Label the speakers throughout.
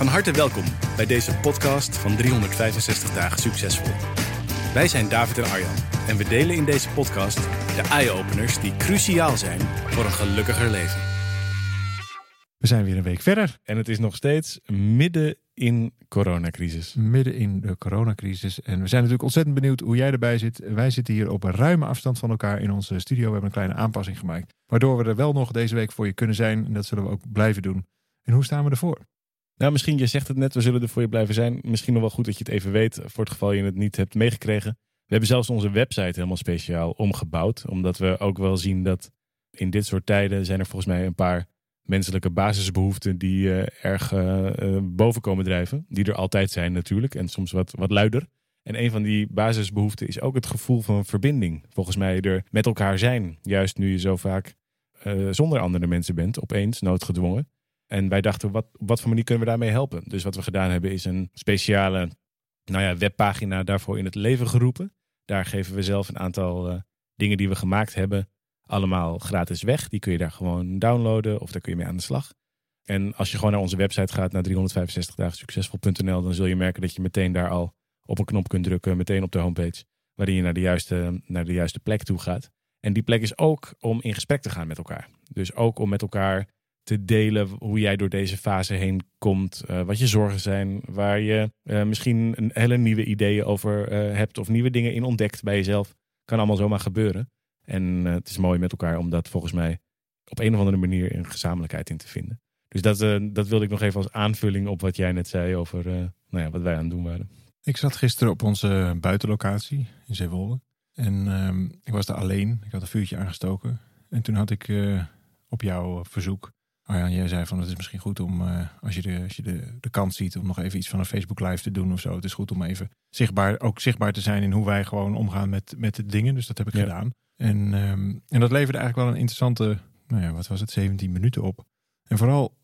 Speaker 1: Van harte welkom bij deze podcast van 365 dagen succesvol. Wij zijn David en Arjan en we delen in deze podcast de eye-openers die cruciaal zijn voor een gelukkiger leven.
Speaker 2: We zijn weer een week verder,
Speaker 3: En het is nog steeds midden in coronacrisis.
Speaker 2: midden in de coronacrisis. En we zijn natuurlijk ontzettend benieuwd hoe jij erbij zit. Wij zitten hier op een ruime afstand van elkaar in onze studio. We hebben een kleine aanpassing gemaakt. Waardoor we er wel nog deze week voor je kunnen zijn. En dat zullen we ook blijven doen. En hoe staan we ervoor?
Speaker 3: Nou, misschien, je zegt het net, we zullen er voor je blijven zijn. Misschien nog wel goed dat je het even weet, voor het geval je het niet hebt meegekregen. We hebben zelfs onze website helemaal speciaal omgebouwd. Omdat we ook wel zien dat in dit soort tijden zijn er volgens mij een paar menselijke basisbehoeften die eh, erg eh, boven komen drijven. Die er altijd zijn natuurlijk en soms wat, wat luider. En een van die basisbehoeften is ook het gevoel van verbinding. Volgens mij er met elkaar zijn. Juist nu je zo vaak zonder andere mensen bent, opeens, noodgedwongen. En wij dachten, wat, wat voor manier kunnen we daarmee helpen? Dus wat we gedaan hebben is een speciale nou ja, webpagina daarvoor in het leven geroepen. Daar geven we zelf een aantal eh, dingen die we gemaakt hebben allemaal gratis weg. Die kun je daar gewoon downloaden of daar kun je mee aan de slag. En als je gewoon naar onze website gaat, naar 365dagensuccesvol.nl, dan zul je merken dat je meteen daar al op een knop kunt drukken, meteen op de homepage, waarin je naar de juiste, naar de juiste plek toe gaat. En die plek is ook om in gesprek te gaan met elkaar. Dus ook om met elkaar te delen hoe jij door deze fase heen komt, eh, wat je zorgen zijn, waar je eh, misschien een hele nieuwe ideeën over eh, hebt of nieuwe dingen in ontdekt bij jezelf. Kan allemaal zomaar gebeuren. En het is mooi met elkaar om dat volgens mij op een of andere manier een gezamenlijkheid in te vinden. Dus dat, dat wilde ik nog even als aanvulling op wat jij net zei over nou ja, wat wij aan het doen waren.
Speaker 2: Ik zat gisteren op onze buitenlocatie in Zeewolde. En ehm, ik was daar alleen. Ik had een vuurtje aangestoken. En toen had ik op jouw verzoek... Arjan, jij zei van het is misschien goed om, eh, als je, de, als je de, de kans ziet... om nog even iets van een Facebook live te doen of zo. Het is goed om even zichtbaar, ook zichtbaar te zijn... in hoe wij gewoon omgaan met, met de dingen. Dus dat heb ik
Speaker 3: Ja.
Speaker 2: gedaan. En, ehm, en dat leverde eigenlijk wel een interessante... Nou ja, wat was het? 17 minuten op. En vooral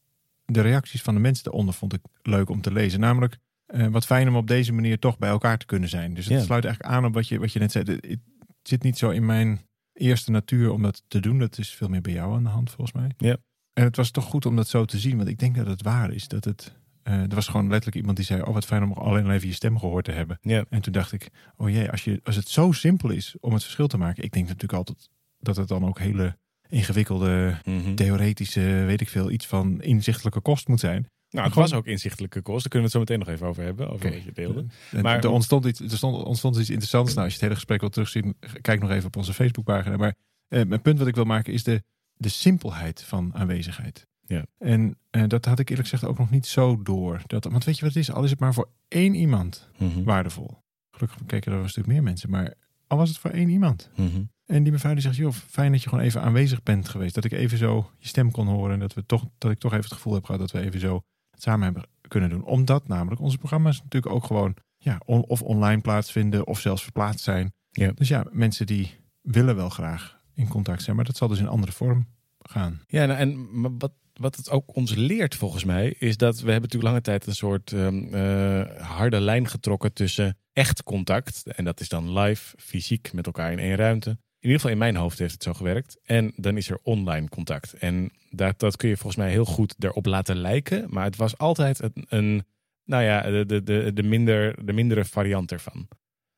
Speaker 2: de reacties van de mensen eronder vond ik leuk om te lezen. Namelijk, eh, wat fijn om op deze manier toch bij elkaar te kunnen zijn. Dus het
Speaker 3: Ja.
Speaker 2: sluit eigenlijk aan op wat je, wat je net zei. Het het zit niet zo in mijn eerste natuur om dat te doen. Dat is veel meer bij jou aan de hand, volgens mij.
Speaker 3: Ja.
Speaker 2: En het was toch goed om dat zo te zien. Want ik denk dat het waar is. Dat het, eh, er was gewoon letterlijk iemand die zei... oh, wat fijn om alleen al even je stem gehoord te hebben.
Speaker 3: Ja,
Speaker 2: En toen dacht ik, oh jee, als, je, als het zo simpel is om het verschil te maken. Ik denk natuurlijk altijd dat het dan ook hele ingewikkelde,
Speaker 3: Mhm.
Speaker 2: theoretische, weet ik veel, iets van inzichtelijke kost moet zijn.
Speaker 3: Nou, het was ook inzichtelijke kost. Daar kunnen we het zo meteen nog even over hebben. Over wat je deelde.
Speaker 2: En
Speaker 3: Maar-
Speaker 2: er, ontstond iets, er stond, ontstond iets interessants. Nou, als je het hele gesprek wil terugzien, kijk nog even op onze Facebookpagina. Maar eh, mijn punt wat ik wil maken is de, de simpelheid van aanwezigheid.
Speaker 3: Ja.
Speaker 2: En eh, dat had ik eerlijk gezegd ook nog niet zo door. Dat, want weet je wat het is? Al is het maar voor één iemand
Speaker 3: Mhm.
Speaker 2: waardevol. Gelukkig keken er een stuk meer mensen. Maar al was het voor één iemand.
Speaker 3: Mhm.
Speaker 2: En die mevrouw die zegt, joh, fijn dat je gewoon even aanwezig bent geweest. Dat ik even zo je stem kon horen. En dat, we toch, dat ik toch even het gevoel heb gehad dat we even zo het samen hebben kunnen doen. Omdat namelijk onze programma's natuurlijk ook gewoon ja, on- of online plaatsvinden of zelfs verplaatst zijn.
Speaker 3: Ja.
Speaker 2: Dus ja, mensen die willen wel graag in contact zijn. Maar dat zal dus in andere vorm gaan.
Speaker 3: Ja, nou, en wat, wat het ook ons leert volgens mij, is dat we hebben natuurlijk lange tijd een soort ehm, eh, harde lijn getrokken tussen echt contact. En dat is dan live, fysiek, met elkaar in één ruimte. In ieder geval in mijn hoofd heeft het zo gewerkt. En dan is er online contact. En dat, dat kun je volgens mij heel goed erop laten lijken. Maar het was altijd een, een nou ja, de, de, de, de, minder, de mindere variant ervan.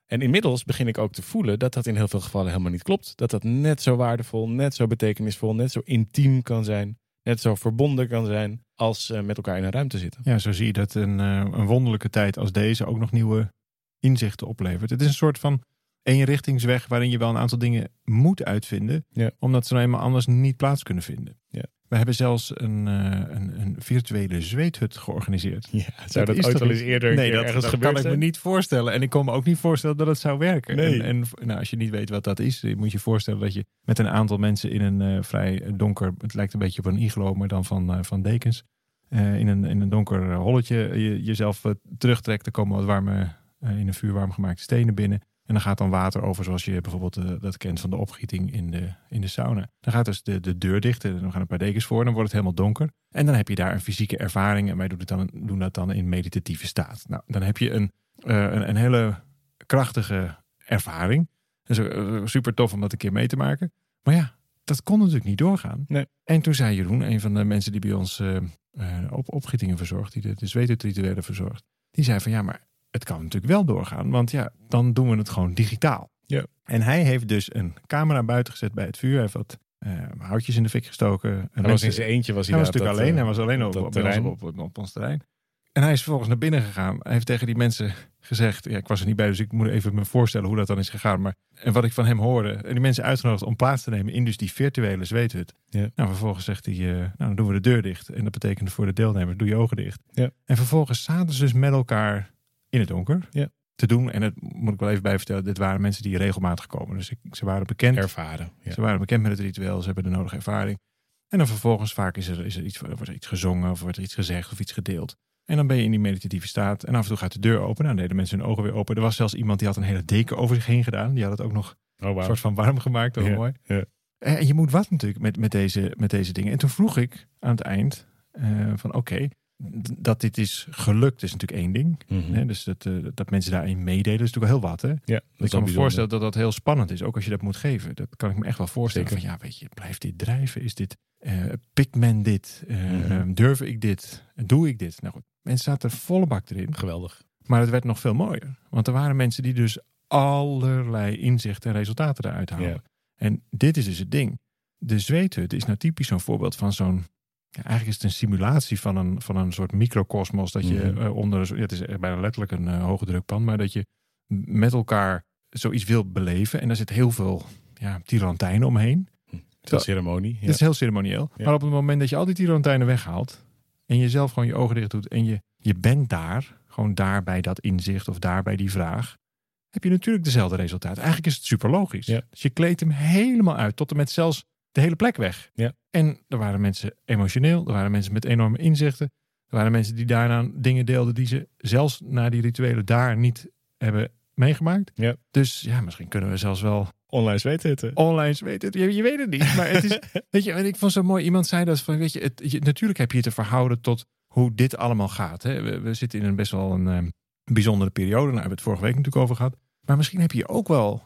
Speaker 3: En inmiddels begin ik ook te voelen dat dat in heel veel gevallen helemaal niet klopt. Dat dat net zo waardevol, net zo betekenisvol, net zo intiem kan zijn. Net zo verbonden kan zijn als eh, met elkaar in een ruimte zitten.
Speaker 2: Ja, zo zie je dat een, eh, een wonderlijke tijd als deze ook nog nieuwe inzichten oplevert. Het is een soort van eenrichtingsweg waarin je wel een aantal dingen moet uitvinden.
Speaker 3: Ja.
Speaker 2: Omdat ze nou eenmaal anders niet plaats kunnen vinden.
Speaker 3: Ja.
Speaker 2: We hebben zelfs een, eh, een, een virtuele zweethut georganiseerd.
Speaker 3: Ja, zou dat, ooit eens
Speaker 2: iets-
Speaker 3: eerder
Speaker 2: nee, dat,
Speaker 3: ergens
Speaker 2: dat kan ik me niet voorstellen. En ik kon me ook niet voorstellen dat het zou werken.
Speaker 3: Nee.
Speaker 2: En, en nou, als je niet weet wat dat is, moet je voorstellen dat je met een aantal mensen in een eh, vrij donker, het lijkt een beetje op een iglo, maar dan van, eh, van dekens. in, een, in een donker holletje je, jezelf terugtrekt. Er komen wat warme, in een vuur warm gemaakte stenen binnen. En dan gaat dan water over, zoals je bijvoorbeeld eh, dat kent van de opgieting in de, in de sauna. Dan gaat dus de, de deur dicht en dan gaan een paar dekens voor. En dan wordt het helemaal donker. En dan heb je daar een fysieke ervaring. En wij doen, het dan, doen dat dan in meditatieve staat. Nou, dan heb je een, eh, een, een hele krachtige ervaring. Dat is eh, super tof om dat een keer mee te maken. Maar ja, dat kon natuurlijk niet doorgaan.
Speaker 3: Nee.
Speaker 2: En toen zei Jeroen, een van de mensen die bij ons eh, op, opgietingen verzorgt, die de, de verzorgt, die zei van ja, maar het kan natuurlijk wel doorgaan, want ja, dan doen we het gewoon digitaal.
Speaker 3: Ja.
Speaker 2: En hij heeft dus een camera buiten gezet bij het vuur. Hij heeft wat eh, houtjes in de fik gestoken. En
Speaker 3: Hij was in zijn eentje. Was hij,
Speaker 2: hij was natuurlijk alleen.
Speaker 3: dat,
Speaker 2: Hij was alleen op, op, bij ons
Speaker 3: terrein.
Speaker 2: op, op, op ons terrein. En hij is vervolgens naar binnen gegaan. Hij heeft tegen die mensen gezegd... Ja, ik was er niet bij, dus ik moet even me voorstellen hoe dat dan is gegaan. Maar, en wat ik van hem hoorde... En die mensen uitgenodigd om plaats te nemen in dus die virtuele zweethut.
Speaker 3: Ja.
Speaker 2: Nou, vervolgens zegt hij... eh, nou, dan doen we de deur dicht. En dat betekent voor de deelnemers, doe je ogen dicht.
Speaker 3: Ja.
Speaker 2: En vervolgens zaten ze dus met elkaar in het donker.
Speaker 3: Ja.
Speaker 2: Te doen. En dat moet ik wel even bij vertellen. Dit waren mensen die regelmatig komen. Dus ze waren bekend.
Speaker 3: ervaren. Ja.
Speaker 2: Ze waren bekend met het ritueel, ze hebben de nodige ervaring. En dan vervolgens vaak is er, is er iets, wordt er iets gezongen of wordt er iets gezegd of iets gedeeld. En dan ben je in die meditatieve staat. En af en toe gaat de deur open. Nou, deden mensen hun ogen weer open. Er was zelfs iemand die had een hele deken over zich heen gedaan. Die had het ook nog
Speaker 3: Oh,
Speaker 2: een
Speaker 3: wauw.
Speaker 2: soort van warm gemaakt. Heel
Speaker 3: Ja,
Speaker 2: mooi.
Speaker 3: ja.
Speaker 2: En je moet wat natuurlijk met, met, deze, met deze dingen. En toen vroeg ik aan het eind eh, van oké, dat dit is gelukt is natuurlijk één ding.
Speaker 3: Mhm.
Speaker 2: Hè? Dus dat, eh, dat mensen daarin meedelen is natuurlijk wel heel wat. Hè?
Speaker 3: Ja, dat
Speaker 2: Ik kan me
Speaker 3: bijzonder.
Speaker 2: voorstellen dat dat heel spannend is, ook als je dat moet geven. Dat kan ik me echt wel voorstellen.
Speaker 3: Zeker.
Speaker 2: Van ja, weet je, blijft dit drijven? Is dit, pikt men dit? Eh, Durf ik dit? Doe ik dit? Nou goed, mensen zaten volle bak erin.
Speaker 3: Geweldig.
Speaker 2: Maar het werd nog veel mooier. Want er waren mensen die dus allerlei inzichten en resultaten eruit halen. En dit is dus het ding. De zweethut is nou typisch zo'n voorbeeld van zo'n... Ja, eigenlijk is het een simulatie van een, van een soort microcosmos. Dat je
Speaker 3: Mhm.
Speaker 2: eh, onder... ja, Het is bijna letterlijk een eh, hoge drukpan. Maar dat je met elkaar zoiets wil beleven. En daar zit heel veel ja, tirantijnen omheen.
Speaker 3: Het is een ceremonie. Ja.
Speaker 2: Het is heel ceremonieel.
Speaker 3: Ja.
Speaker 2: Maar op het moment dat je al die tirantijnen weghaalt. En jezelf gewoon je ogen dicht doet. En je, je bent daar. Gewoon daar bij dat inzicht of daar bij die vraag. Heb je natuurlijk dezelfde resultaat. Eigenlijk is het super logisch.
Speaker 3: Ja.
Speaker 2: Dus je kleedt hem helemaal uit. Tot en met zelfs de hele plek weg.
Speaker 3: Ja.
Speaker 2: En er waren mensen emotioneel. Er waren mensen met enorme inzichten. Er waren mensen die daarna dingen deelden. Die ze zelfs na die rituelen daar niet hebben meegemaakt.
Speaker 3: Ja.
Speaker 2: Dus ja, misschien kunnen we zelfs wel
Speaker 3: Online zweethutten.
Speaker 2: online weten. Je, je weet het niet. Maar het is, weet je, en ik vond zo mooi. Iemand zei dat van, weet je, het, je- natuurlijk heb je te verhouden tot hoe dit allemaal gaat. Hè. We, we zitten in een best wel een ehm, bijzondere periode. Hebben we het vorige week natuurlijk over gehad. Maar misschien heb je ook wel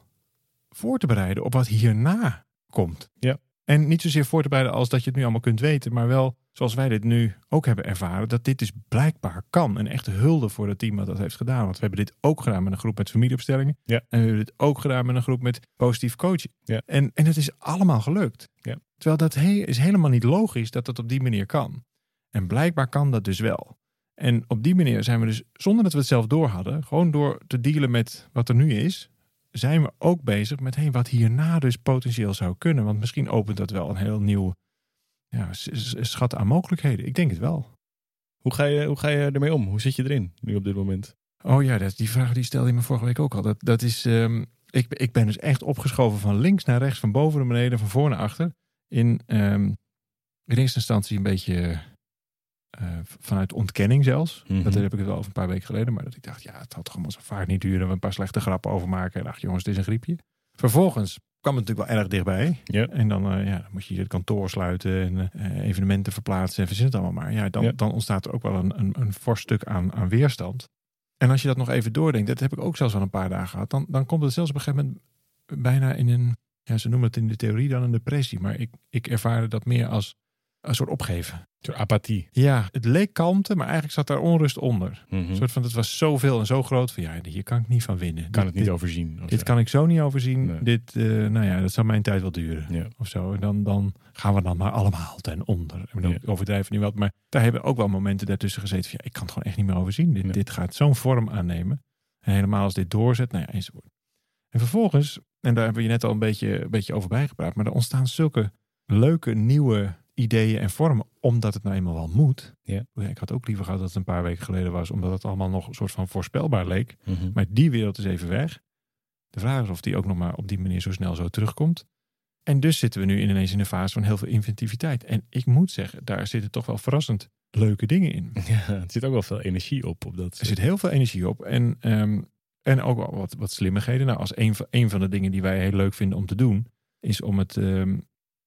Speaker 2: voor te bereiden op wat hierna komt.
Speaker 3: Ja.
Speaker 2: En niet zozeer voor te bereiden als dat je het nu allemaal kunt weten, maar wel zoals wij dit nu ook hebben ervaren, dat dit dus blijkbaar kan. Een echte hulde voor het team dat dat heeft gedaan. Want we hebben dit ook gedaan met een groep met familieopstellingen.
Speaker 3: Ja.
Speaker 2: En we hebben dit ook gedaan met een groep met positief coaching.
Speaker 3: Ja.
Speaker 2: En, en het is allemaal gelukt.
Speaker 3: Ja.
Speaker 2: Terwijl dat he- is helemaal niet logisch dat dat op die manier kan. En blijkbaar kan dat dus wel. En op die manier zijn we dus, zonder dat we het zelf door hadden, gewoon door te dealen met wat er nu is, zijn we ook bezig met hey, wat hierna dus potentieel zou kunnen. Want misschien opent dat wel een heel nieuw ja, schat aan mogelijkheden. Ik denk het wel.
Speaker 3: Hoe ga, je, hoe ga je ermee om? Hoe zit je erin nu op dit moment?
Speaker 2: Oh ja, dat, die vraag die stelde je me vorige week ook al. Dat, dat is, ehm, ik, ik ben dus echt opgeschoven van links naar rechts, van boven naar beneden, van voor naar achter. In, ehm, in eerste instantie een beetje eh, vanuit ontkenning zelfs.
Speaker 3: Mhm.
Speaker 2: Dat heb ik het wel over een paar weken geleden. Maar dat ik dacht, ja, het had toch allemaal zo vaak niet duren. We een paar slechte grappen over maken. En dacht, jongens, het is een griepje. Vervolgens kwam het natuurlijk wel erg dichtbij. En dan, eh, ja, dan moet je het kantoor sluiten en eh, evenementen verplaatsen en verzin het allemaal maar. Ja, dan, dan ontstaat er ook wel een, een, een fors stuk aan, aan weerstand. En als je dat nog even doordenkt, dat heb ik ook zelfs al een paar dagen gehad, dan, dan komt het zelfs op een gegeven moment bijna in een, ja, ze noemen het in de theorie dan een depressie, maar ik, ik ervaarde dat meer als een soort opgeven.
Speaker 3: Soort apathie.
Speaker 2: Ja, het leek kalmte, maar eigenlijk zat daar onrust onder.
Speaker 3: Mhm.
Speaker 2: Een soort van, het was zoveel en zo groot van, ja, hier kan ik niet van winnen.
Speaker 3: kan
Speaker 2: Dit-
Speaker 3: het niet
Speaker 2: dit,
Speaker 3: overzien.
Speaker 2: Dit
Speaker 3: zo.
Speaker 2: kan ik zo niet overzien.
Speaker 3: Nee.
Speaker 2: Dit, eh, nou ja, dat zou mijn tijd wel duren
Speaker 3: Ja.
Speaker 2: of zo. En dan, dan gaan we dan maar allemaal ten onder. Ik bedoel,
Speaker 3: Ja.
Speaker 2: ik overdrijf nu wat, maar daar hebben ook wel momenten daartussen gezeten van, ja, ik kan het gewoon echt niet meer overzien. Dit,
Speaker 3: Nee.
Speaker 2: dit gaat zo'n vorm aannemen. En helemaal als dit doorzet, nou ja, enzovoort. En vervolgens, en daar hebben we je net al een beetje, een beetje over bijgepraat, maar er ontstaan zulke leuke nieuwe ideeën en vormen, omdat het nou eenmaal wel moet.
Speaker 3: Ja.
Speaker 2: Ik had ook liever gehad dat het een paar weken geleden was, omdat het allemaal nog een soort van voorspelbaar leek.
Speaker 3: Mhm.
Speaker 2: Maar die wereld is even weg. De vraag is of die ook nog maar op die manier zo snel zo terugkomt. En dus zitten we nu ineens in een fase van heel veel inventiviteit. En ik moet zeggen, daar zitten toch wel verrassend leuke dingen in.
Speaker 3: Ja, het zit ook wel veel energie op. op dat
Speaker 2: Er zit heel veel energie op. En, ehm, en ook wel wat, wat slimmigheden. Nou, als een van, een van de dingen die wij heel leuk vinden om te doen, is om het, ehm,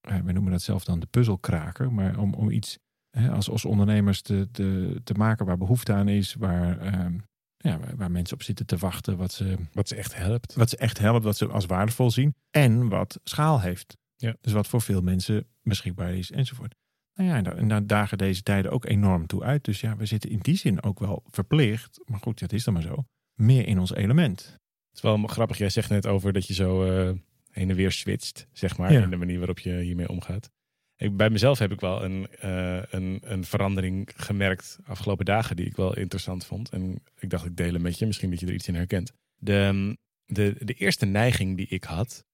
Speaker 2: eh, we noemen dat zelf dan de puzzelkraker, maar om, om iets hè, als, als ondernemers te, te, te maken waar behoefte aan is, waar, ehm, ja, waar, mensen op zitten te wachten, wat ze,
Speaker 3: Wat ze echt helpt.
Speaker 2: wat ze echt helpt, wat ze als waardevol zien en wat schaal heeft.
Speaker 3: Ja.
Speaker 2: Dus wat voor veel mensen beschikbaar is enzovoort. Nou ja, en daar, en daar dagen deze tijden ook enorm toe uit. Dus ja, we zitten in die zin ook wel verplicht, maar goed, dat is dan maar zo, meer in ons element.
Speaker 3: Het is wel grappig. Jij zegt net over dat je zo eh, heen en weer switcht, zeg maar.
Speaker 2: Ja.
Speaker 3: In de manier waarop je hiermee omgaat. Ik, bij mezelf heb ik wel een, eh, een, een verandering gemerkt afgelopen dagen die ik wel interessant vond. En ik dacht ik delen met je. Misschien dat je er iets in herkent. De, de, de eerste neiging die ik had,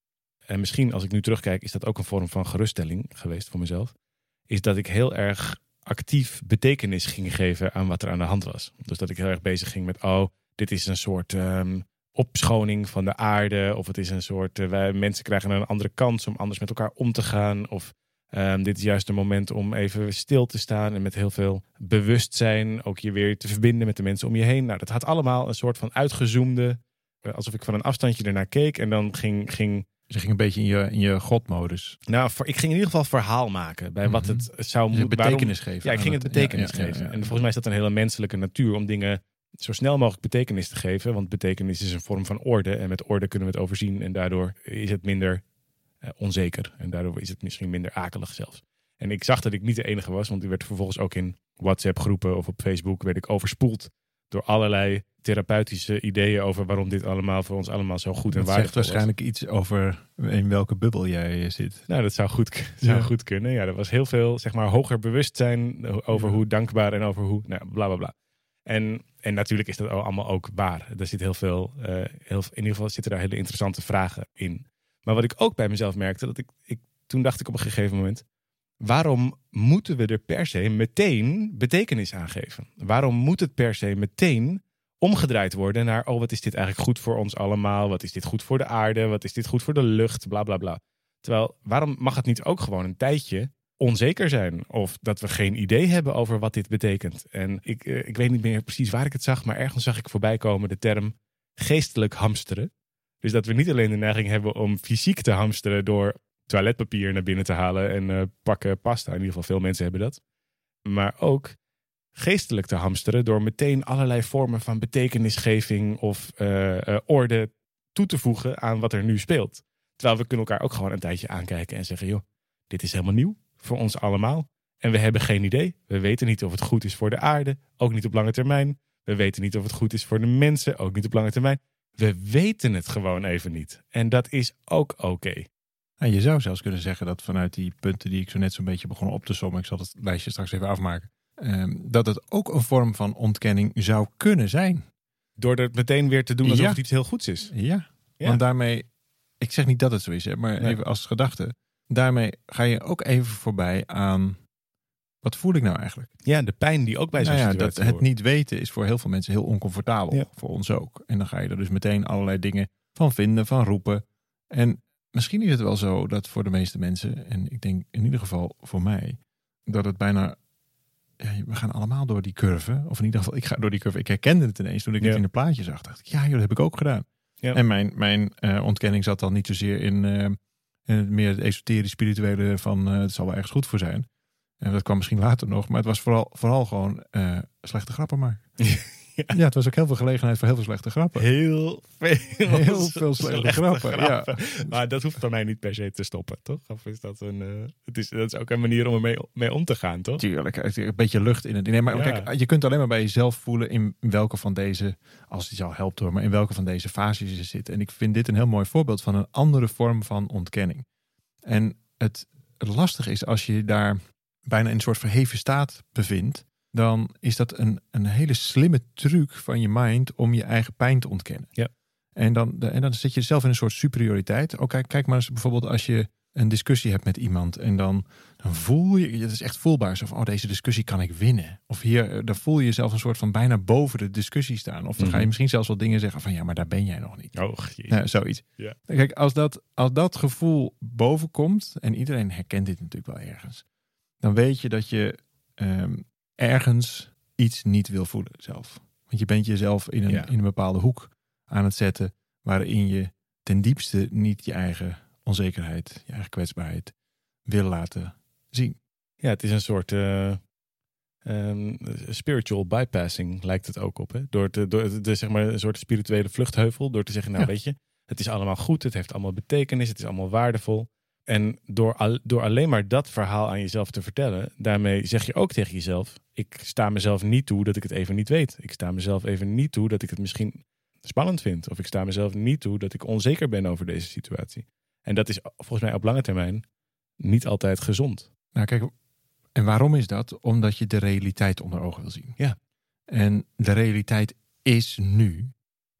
Speaker 3: en misschien als ik nu terugkijk is dat ook een vorm van geruststelling geweest voor mezelf, is dat ik heel erg actief betekenis ging geven aan wat er aan de hand was. Dus dat ik heel erg bezig ging met, oh, dit is een soort ehm, opschoning van de aarde. Of het is een soort, eh, wij, mensen krijgen een andere kans om anders met elkaar om te gaan. Of ehm, dit is juist een moment om even stil te staan en met heel veel bewustzijn ook je weer te verbinden met de mensen om je heen. Nou, dat had allemaal een soort van uitgezoomde, eh, alsof ik van een afstandje ernaar keek en dan ging, ging
Speaker 2: Ze ging een beetje in je, in je godmodus.
Speaker 3: nou, voor, ik ging in ieder geval verhaal maken bij wat
Speaker 2: Mhm.
Speaker 3: het zou
Speaker 2: Je
Speaker 3: moeten.
Speaker 2: betekenis geven.
Speaker 3: Ja, ik ging het betekenis
Speaker 2: ja, ja, ja,
Speaker 3: geven.
Speaker 2: ja.
Speaker 3: En volgens mij is dat een hele menselijke natuur om dingen zo snel mogelijk betekenis te geven. Want betekenis is een vorm van orde. En met orde kunnen we het overzien. En daardoor is het minder eh, onzeker. En daardoor is het misschien minder akelig zelfs. En ik zag dat ik niet de enige was. Want ik werd vervolgens ook in WhatsApp groepen of op Facebook werd ik overspoeld door allerlei therapeutische ideeën over waarom dit allemaal voor ons allemaal zo goed en
Speaker 2: Dat
Speaker 3: waardevol
Speaker 2: zegt
Speaker 3: was.
Speaker 2: waarschijnlijk iets over in welke bubbel jij zit.
Speaker 3: Nou, dat zou goed, zou
Speaker 2: Ja.
Speaker 3: goed kunnen. Ja, er was heel veel, zeg maar, hoger bewustzijn over
Speaker 2: Ja.
Speaker 3: hoe dankbaar en over hoe, nou, bla bla bla. En, en natuurlijk is dat allemaal ook waar. Er zit heel veel, eh, heel, in ieder geval zitten daar hele interessante vragen in. Maar wat ik ook bij mezelf merkte, dat ik, ik, toen dacht ik op een gegeven moment, waarom moeten we er per se meteen betekenis aan geven? Waarom moet het per se meteen omgedraaid worden naar, oh, wat is dit eigenlijk goed voor ons allemaal? Wat is dit goed voor de aarde? Wat is dit goed voor de lucht? Bla bla bla. Terwijl, waarom mag het niet ook gewoon een tijdje onzeker zijn? Of dat we geen idee hebben over wat dit betekent? En ik, eh, ik weet niet meer precies waar ik het zag, maar ergens zag ik voorbij komen de term geestelijk hamsteren. Dus dat we niet alleen de neiging hebben om fysiek te hamsteren door toiletpapier naar binnen te halen en eh, pakken pasta. In ieder geval, veel mensen hebben dat. Maar ook geestelijk te hamsteren door meteen allerlei vormen van betekenisgeving of eh, orde toe te voegen aan wat er nu speelt. Terwijl we kunnen elkaar ook gewoon een tijdje aankijken en zeggen, joh, dit is helemaal nieuw voor ons allemaal. En we hebben geen idee. We weten niet of het goed is voor de aarde, ook niet op lange termijn. We weten niet of het goed is voor de mensen, ook niet op lange termijn. We weten het gewoon even niet. En dat is ook oké.
Speaker 2: Nou, je zou zelfs kunnen zeggen dat vanuit die punten die ik zo net zo'n beetje begon op te sommen, ik zal het lijstje straks even afmaken, ehm, dat het ook een vorm van ontkenning zou kunnen zijn.
Speaker 3: Door het meteen weer te doen alsof
Speaker 2: Ja.
Speaker 3: het iets heel goeds is.
Speaker 2: Ja,
Speaker 3: Ja.
Speaker 2: want daarmee, ik zeg niet dat het zo is, hè, maar
Speaker 3: Nee.
Speaker 2: even als gedachte, daarmee ga je ook even voorbij aan, wat voel ik nou eigenlijk?
Speaker 3: Ja, de pijn die ook bij zo'n
Speaker 2: Nou ja,
Speaker 3: situatie
Speaker 2: dat het
Speaker 3: hoort.
Speaker 2: niet weten is voor heel veel mensen heel oncomfortabel.
Speaker 3: Ja.
Speaker 2: Voor ons ook. En dan ga je er dus meteen allerlei dingen van vinden, van roepen. En misschien is het wel zo dat voor de meeste mensen, en ik denk in ieder geval voor mij, dat het bijna. Ja, we gaan allemaal door die curve. Of in ieder geval, ik ga door die curve. Ik herkende het ineens toen ik het in de plaatje zag. Dacht ik, ja, joh, dat heb ik ook gedaan. En mijn, mijn eh, ontkenning zat dan niet zozeer in, eh, het meer het esoterisch spirituele van eh, het zal wel ergens goed voor zijn. En dat kwam misschien later nog. Maar het was vooral, vooral gewoon eh, slechte grappen maken.
Speaker 3: Ja.
Speaker 2: ja. het was ook heel veel gelegenheid voor heel veel slechte grappen.
Speaker 3: Heel veel,
Speaker 2: Heel veel slechte grappen, ja.
Speaker 3: Maar dat hoeft bij mij niet per se te stoppen, toch? Of is dat een. eh, het is, dat is ook een manier om ermee mee om te gaan, toch?
Speaker 2: Tuurlijk, een beetje lucht in het. Nee, maar
Speaker 3: Ja.
Speaker 2: kijk, je kunt alleen maar bij jezelf voelen in welke van deze, als die al helpt hoor, maar in welke van deze fases je zit. En ik vind dit een heel mooi voorbeeld van een andere vorm van ontkenning. En het, het lastige is als je je daar bijna in een soort verheven staat bevindt, dan is dat een, een hele slimme truc van je mind om je eigen pijn te ontkennen.
Speaker 3: Ja.
Speaker 2: En dan, en dan zit je zelf in een soort superioriteit. Ook kijk, kijk maar eens bijvoorbeeld als je een discussie hebt met iemand en dan, dan voel je, het is echt voelbaar, zo van, oh deze discussie kan ik winnen. Of hier, eh, dan voel je jezelf een soort van bijna boven de discussie staan. Of dan ga je
Speaker 3: Mhm.
Speaker 2: misschien zelfs wel dingen zeggen van, ja, maar daar ben jij nog niet.
Speaker 3: Oh.
Speaker 2: Ja, zoiets.
Speaker 3: Ja.
Speaker 2: Kijk, als dat, als dat gevoel boven komt, en iedereen herkent dit natuurlijk wel ergens, dan weet je dat je ehm, ergens iets niet wil voelen zelf. Want je bent jezelf in een,
Speaker 3: Ja.
Speaker 2: in een bepaalde hoek aan het zetten waarin je ten diepste niet je eigen onzekerheid, je eigen kwetsbaarheid wil laten zien.
Speaker 3: Ja, het is een soort eh, ehm, spiritual bypassing, lijkt het ook op. Hè? Door, te, door te, zeg maar, een soort spirituele vluchtheuvel. Door te zeggen, nou
Speaker 2: Ja.
Speaker 3: weet je, het is allemaal goed, het heeft allemaal betekenis, het is allemaal waardevol. En door, al, door alleen maar dat verhaal aan jezelf te vertellen, daarmee zeg je ook tegen jezelf: ik sta mezelf niet toe dat ik het even niet weet. Ik sta mezelf even niet toe dat ik het misschien spannend vind. Of ik sta mezelf niet toe dat ik onzeker ben over deze situatie. En dat is volgens mij op lange termijn niet altijd gezond.
Speaker 2: Nou, kijk, en waarom is dat? Omdat je de realiteit onder ogen wil zien.
Speaker 3: Ja.
Speaker 2: En de realiteit is nu,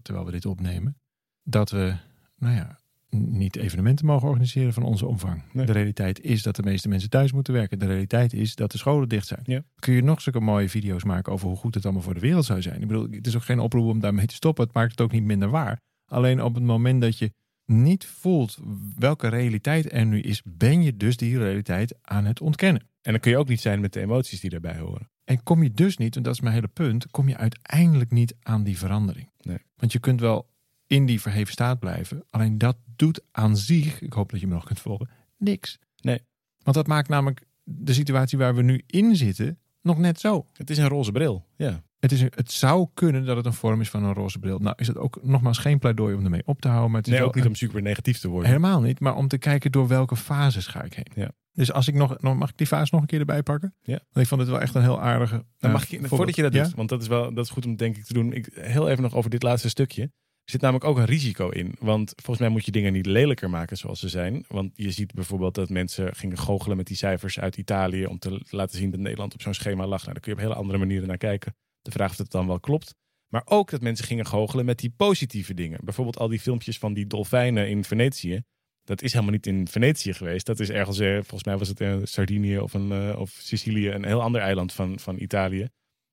Speaker 2: terwijl we dit opnemen, dat we, nou ja, niet evenementen mogen organiseren van onze omvang.
Speaker 3: Nee.
Speaker 2: De realiteit is dat de meeste mensen thuis moeten werken. De realiteit is dat de scholen dicht zijn.
Speaker 3: Ja.
Speaker 2: Kun je nog zulke mooie video's maken over hoe goed het allemaal voor de wereld zou zijn? Ik bedoel, het is ook geen oproep om daarmee te stoppen. Het maakt het ook niet minder waar. Alleen op het moment dat je niet voelt welke realiteit er nu is, ben je dus die realiteit aan het ontkennen.
Speaker 3: En dan kun je ook niet zijn met de emoties die daarbij horen.
Speaker 2: En kom je dus niet, en dat is mijn hele punt, kom je uiteindelijk niet aan die verandering.
Speaker 3: Nee.
Speaker 2: Want je kunt wel in die verheven staat blijven, alleen dat doet aan zich, ik hoop dat je me nog kunt volgen, niks.
Speaker 3: Nee.
Speaker 2: Want dat maakt namelijk de situatie waar we nu in zitten nog net zo.
Speaker 3: Het is een roze bril. Ja.
Speaker 2: Het, is een- het zou kunnen dat het een vorm is van een roze bril. Nou is het ook nogmaals geen pleidooi om ermee op te houden, maar het is
Speaker 3: Nee, ook niet
Speaker 2: een-
Speaker 3: om super negatief te worden.
Speaker 2: Helemaal niet, maar om te kijken door welke fases ga ik heen.
Speaker 3: Ja.
Speaker 2: Dus als ik nog, nog, mag ik die fase nog een keer erbij pakken?
Speaker 3: Ja.
Speaker 2: Want ik vond het wel echt een heel aardige. Eh,
Speaker 3: mag je, voordat je dat
Speaker 2: Ja?
Speaker 3: doet, want dat is, wel, dat is goed om denk ik te doen. Ik, heel even nog over dit laatste stukje. Er zit namelijk ook een risico in. Want volgens mij moet je dingen niet lelijker maken zoals ze zijn. Want je ziet bijvoorbeeld dat mensen gingen goochelen met die cijfers uit Italië. om te laten zien dat Nederland op zo'n schema lag. Nou, daar kun je op hele andere manieren naar kijken. De vraag of het dan wel klopt. Maar ook dat mensen gingen goochelen met die positieve dingen. Bijvoorbeeld al die filmpjes van die dolfijnen in Venetië. Dat is helemaal niet in Venetië geweest. Dat is ergens, eh, volgens mij was het eh, Sardinië of, een, eh, of Sicilië, een heel ander eiland van, van Italië.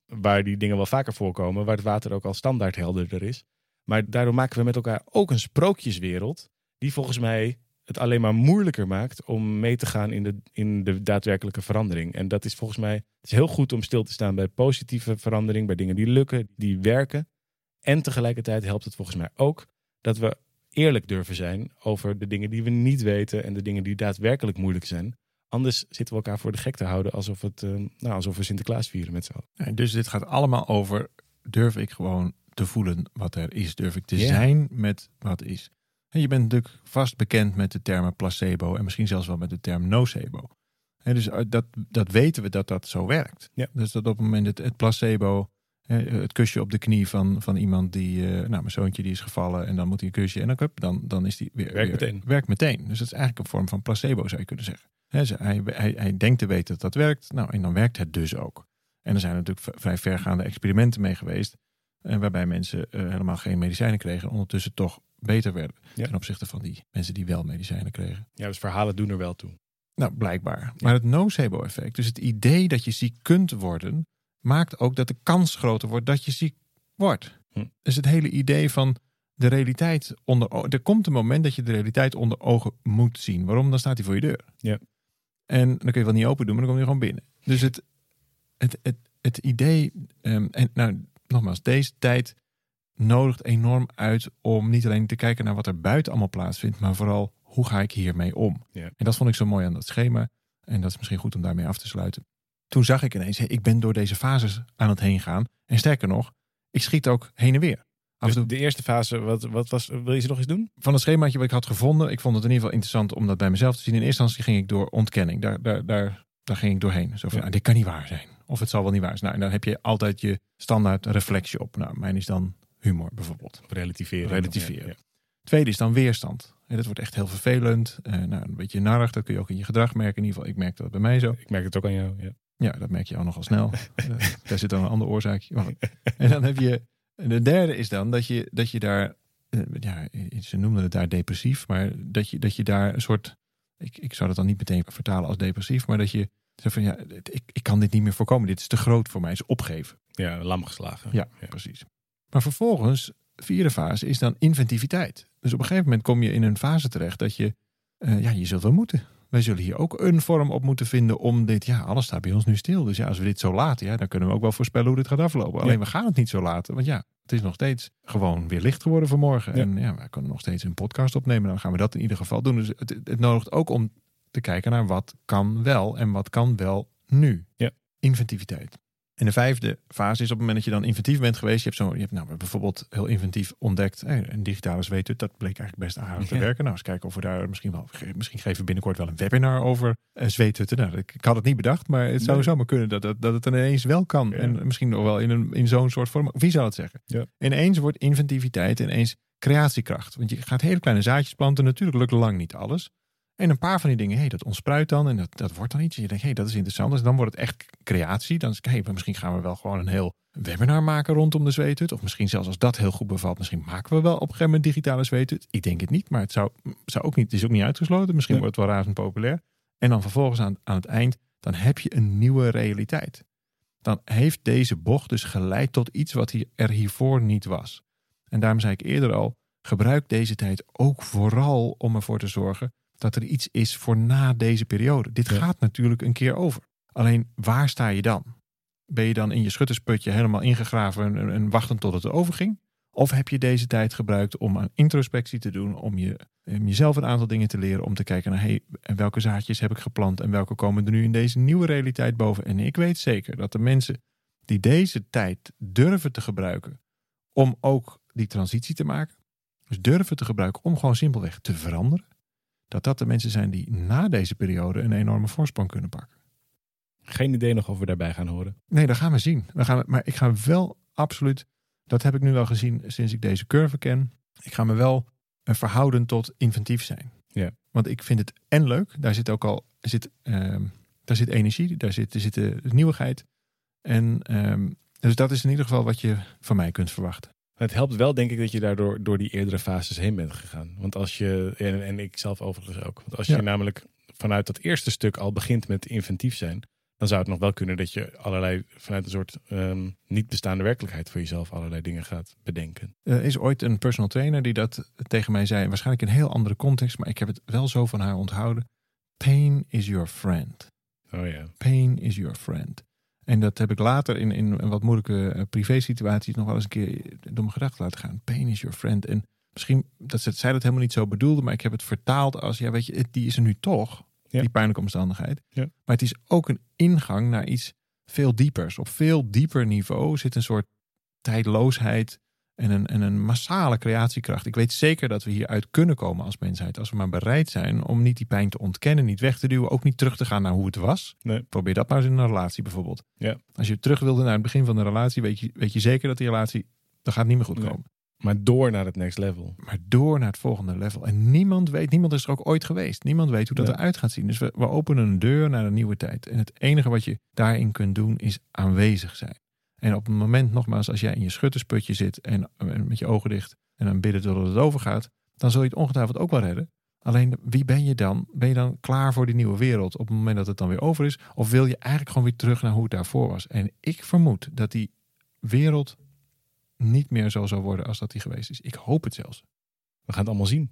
Speaker 3: Waar die dingen wel vaker voorkomen, waar het water ook al standaard helderder is. Maar daardoor maken we met elkaar ook een sprookjeswereld, die volgens mij het alleen maar moeilijker maakt om mee te gaan in de, in de daadwerkelijke verandering. En dat is volgens mij, het is heel goed om stil te staan bij positieve verandering, bij dingen die lukken, die werken. En tegelijkertijd helpt het volgens mij ook dat we eerlijk durven zijn over de dingen die we niet weten en de dingen die daadwerkelijk moeilijk zijn. Anders zitten we elkaar voor de gek te houden alsof, het, eh, nou, alsof we Sinterklaas vieren met z'n allen.
Speaker 2: Dus dit gaat allemaal over: durf ik gewoon te voelen wat er is? Durf ik te zijn met wat is? En je bent natuurlijk vast bekend met de termen placebo en misschien zelfs wel met de term nocebo. Hè, dus uit dat, dat weten we dat dat zo werkt.
Speaker 3: Ja.
Speaker 2: Dus dat op het moment het, het placebo, het kusje op de knie van, van iemand die, eh, nou, mijn zoontje die is gevallen en dan moet hij een kusje en dan, dan, dan is die weer.
Speaker 3: Werkt meteen.
Speaker 2: Werkt meteen. Dus dat is eigenlijk een vorm van placebo, zou je kunnen zeggen. Hij, hij, hij denkt te weten dat dat werkt, nou, en dan werkt het dus ook. En er zijn natuurlijk vrij vergaande experimenten mee geweest. En waarbij mensen eh, helemaal geen medicijnen kregen. en Ondertussen toch beter werden.
Speaker 3: Ja.
Speaker 2: Ten opzichte van die mensen die wel medicijnen kregen.
Speaker 3: Ja, dus verhalen doen er wel toe.
Speaker 2: Nou, blijkbaar. Maar het nocebo-effect, dus het idee dat je ziek kunt worden, maakt ook dat de kans groter wordt dat je ziek wordt.
Speaker 3: Hm.
Speaker 2: Dus het hele idee van de realiteit onder Er komt een moment dat je de realiteit onder ogen moet zien. Waarom? Dan staat hij voor je deur.
Speaker 3: Ja.
Speaker 2: En dan kun je wel niet open doen, maar dan kom je gewoon binnen. Dus het, het, het, het idee. ehm, en nou, nogmaals, deze tijd nodigt enorm uit om niet alleen te kijken naar wat er buiten allemaal plaatsvindt, maar vooral hoe ga ik hiermee om.
Speaker 3: Ja.
Speaker 2: En dat vond ik zo mooi aan dat schema. En dat is misschien goed om daarmee af te sluiten. Toen zag ik ineens, hé, ik ben door deze fases aan het heen gaan. En sterker nog, ik schiet ook heen en weer.
Speaker 3: Dus de eerste fase, wat, wat was, wil je ze nog eens doen?
Speaker 2: van het schemaatje wat ik had gevonden, ik vond het in ieder geval interessant om dat bij mezelf te zien. In eerste instantie ging ik door ontkenning. Daar, daar, daar, daar ging ik doorheen. Zo van,
Speaker 3: Ja.
Speaker 2: ah, dit kan niet waar zijn. Of het zal wel niet waar zijn. Nou, en dan heb je altijd je standaard reflectie op. Nou, mijn is dan humor bijvoorbeeld.
Speaker 3: Relativeren.
Speaker 2: Relativeren.
Speaker 3: Ja.
Speaker 2: Tweede is dan weerstand. En dat wordt echt heel vervelend. Eh, nou, een beetje narig. Dat kun je ook in je gedrag merken. In ieder geval, ik merk dat bij mij zo.
Speaker 3: Ik merk het ook aan jou. Ja.
Speaker 2: Ja, dat merk je al nogal snel. Eh, daar zit dan een ander oorzaakje. En dan heb je. De derde is dan dat je, dat je daar. eh, Ja, ze noemden het daar depressief. Maar dat je, dat je daar een soort. Ik, ik zou dat dan niet meteen vertalen als depressief. Maar dat je. Zo van ja, ik, ik kan dit niet meer voorkomen. Dit is te groot voor mij. Het is opgeven.
Speaker 3: ja, lam geslagen.
Speaker 2: Ja, precies. Maar vervolgens, vierde fase is dan inventiviteit. Dus op een gegeven moment kom je in een fase terecht dat je, eh, ja, je zult wel moeten. Wij zullen hier ook een vorm op moeten vinden om dit. Ja, alles staat bij ons nu stil. Dus ja, als we dit zo laten, ja, dan kunnen we ook wel voorspellen hoe dit gaat aflopen. Alleen we gaan het niet zo laten. Want ja, het is nog steeds gewoon weer licht geworden vanmorgen.
Speaker 3: Ja.
Speaker 2: En ja, wij kunnen nog steeds een podcast opnemen. Dan gaan we dat in ieder geval doen. Dus het, het nodigt ook om te kijken naar wat kan wel en wat kan wel nu.
Speaker 3: Ja.
Speaker 2: Inventiviteit. En de vijfde fase is op het moment dat je dan inventief bent geweest. Je hebt, zo, je hebt nou, bijvoorbeeld heel inventief ontdekt. Hey, een digitale zweethut, dat bleek eigenlijk best aardig te
Speaker 3: Ja.
Speaker 2: werken. Nou, eens kijken of we daar misschien wel... Misschien geven we binnenkort wel een webinar over uh, zweethutten. Nou, ik, had het niet bedacht, maar het zou
Speaker 3: Nee.
Speaker 2: zomaar kunnen dat, dat, dat het ineens wel kan.
Speaker 3: Ja.
Speaker 2: En misschien nog wel in, een, in zo'n soort vorm. Wie zou het zeggen?
Speaker 3: Ja.
Speaker 2: Ineens wordt inventiviteit ineens creatiekracht. Want je gaat hele kleine zaadjes planten. Natuurlijk lukt lang niet alles. En een paar van die dingen, hey, dat ontspruit dan en dat, dat wordt dan iets. En je denkt, hey, dat is interessant. Dus dan wordt het echt creatie. Dan is hey, maar misschien gaan we wel gewoon een heel webinar maken rondom de zweethut. Of misschien zelfs als dat heel goed bevalt, misschien maken we wel op een gegeven moment digitale zweethut. Ik denk het niet, maar het zou, zou ook niet, het is ook niet uitgesloten. Misschien
Speaker 3: Ja.
Speaker 2: wordt het wel razend populair. En dan vervolgens aan, aan het eind, dan heb je een nieuwe realiteit. Dan heeft deze bocht dus geleid tot iets wat hier, er hiervoor niet was. En daarom zei ik eerder al, gebruik deze tijd ook vooral om ervoor te zorgen dat er iets is voor na deze periode. Dit
Speaker 3: Ja.
Speaker 2: gaat natuurlijk een keer over. Alleen waar sta je dan? Ben je dan in je schuttersputje helemaal ingegraven en, en wachtend tot het overging? Of heb je deze tijd gebruikt om aan introspectie te doen, om, je, om jezelf een aantal dingen te leren, om te kijken naar hey, welke zaadjes heb ik geplant en welke komen er nu in deze nieuwe realiteit boven? En ik weet zeker dat de mensen die deze tijd durven te gebruiken om ook die transitie te maken, dus durven te gebruiken om gewoon simpelweg te veranderen, dat dat de mensen zijn die na deze periode een enorme voorsprong kunnen pakken.
Speaker 3: Geen idee nog of we daarbij gaan horen.
Speaker 2: Nee, dat gaan we zien. We gaan, maar ik ga wel absoluut, dat heb ik nu wel gezien sinds ik deze curve ken. Ik ga me wel verhouden tot inventief zijn.
Speaker 3: Ja.
Speaker 2: Want ik vind het en leuk, daar zit ook al zit, ehm, daar zit energie, daar zit, er zit nieuwigheid. En ehm, dus dat is in ieder geval wat je van mij kunt verwachten.
Speaker 3: Het helpt wel, denk ik, dat je daardoor door die eerdere fases heen bent gegaan. Want als je, en, en ik zelf overigens ook, want als je
Speaker 2: Ja.
Speaker 3: namelijk vanuit dat eerste stuk al begint met inventief zijn, dan zou het nog wel kunnen dat je allerlei, vanuit een soort ehm, niet bestaande werkelijkheid voor jezelf allerlei dingen gaat bedenken.
Speaker 2: Er is ooit een personal trainer die dat tegen mij zei. Waarschijnlijk in een heel andere context, maar ik heb het wel zo van haar onthouden. Pain is your friend.
Speaker 3: Oh ja.
Speaker 2: Pain is your friend. En dat heb ik later in, in wat moeilijke eh, privé situaties nog wel eens een keer door mijn gedachten laten gaan. Pain is your friend. En misschien dat ze- zij dat helemaal niet zo bedoelde, maar ik heb het vertaald als, ja weet je, die is er nu toch.
Speaker 3: Ja.
Speaker 2: Die pijnlijke omstandigheid.
Speaker 3: Ja.
Speaker 2: Maar het is ook een ingang naar iets veel diepers. Op veel dieper niveau zit een soort tijdloosheid en een, en een massale creatiekracht. Ik weet zeker dat we hieruit kunnen komen als mensheid. Als we maar bereid zijn om niet die pijn te ontkennen, niet weg te duwen, ook niet terug te gaan naar hoe het was.
Speaker 3: Nee.
Speaker 2: Probeer dat maar eens in een relatie bijvoorbeeld.
Speaker 3: Ja.
Speaker 2: Als je terug wilde naar het begin van de relatie, weet je, weet je zeker dat die relatie, dat gaat niet meer goed
Speaker 3: Nee.
Speaker 2: komen.
Speaker 3: Maar door naar het next level.
Speaker 2: Maar door naar het volgende level. En niemand weet, niemand is er ook ooit geweest. Niemand weet hoe dat eruit gaat zien. Dus we, we openen een deur naar een nieuwe tijd. En het enige wat je daarin kunt doen is aanwezig zijn. En op het moment, nogmaals, als jij in je schuttersputje zit en, met je ogen dicht en dan bidden totdat het overgaat, dan zul je het ongetwijfeld ook wel redden. Alleen wie ben je dan? Ben je dan klaar voor die nieuwe wereld op het moment dat het dan weer over is? Of wil je eigenlijk gewoon weer terug naar hoe het daarvoor was? En ik vermoed dat die wereld niet meer zo zal worden als dat die geweest is. Ik hoop het zelfs.
Speaker 3: We gaan het allemaal zien.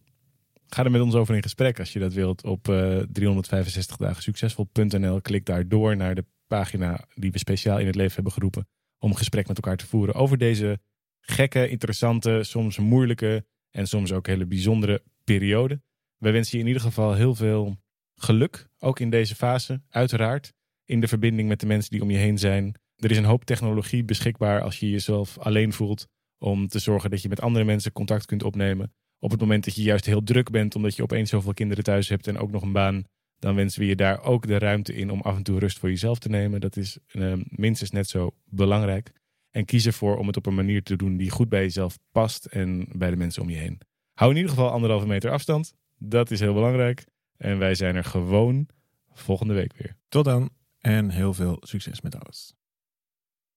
Speaker 3: Ga er met ons over in gesprek als je dat wilt op eh 365 dagen succesvol.nl. Klik daar door naar de pagina die we speciaal in het leven hebben geroepen om gesprek met elkaar te voeren over deze gekke, interessante, soms moeilijke en soms ook hele bijzondere periode. Wij wensen je in ieder geval heel veel geluk, ook in deze fase, uiteraard. In de verbinding met de mensen die om je heen zijn. Er is een hoop technologie beschikbaar als je jezelf alleen voelt om te zorgen dat je met andere mensen contact kunt opnemen. Op het moment dat je juist heel druk bent omdat je opeens zoveel kinderen thuis hebt en ook nog een baan, dan wensen we je daar ook de ruimte in om af en toe rust voor jezelf te nemen. Dat is eh, minstens net zo belangrijk. En kies ervoor om het op een manier te doen die goed bij jezelf past en bij de mensen om je heen. Hou in ieder geval anderhalve meter afstand. Dat is heel belangrijk. En wij zijn er gewoon volgende week weer.
Speaker 2: Tot dan en heel veel succes met alles.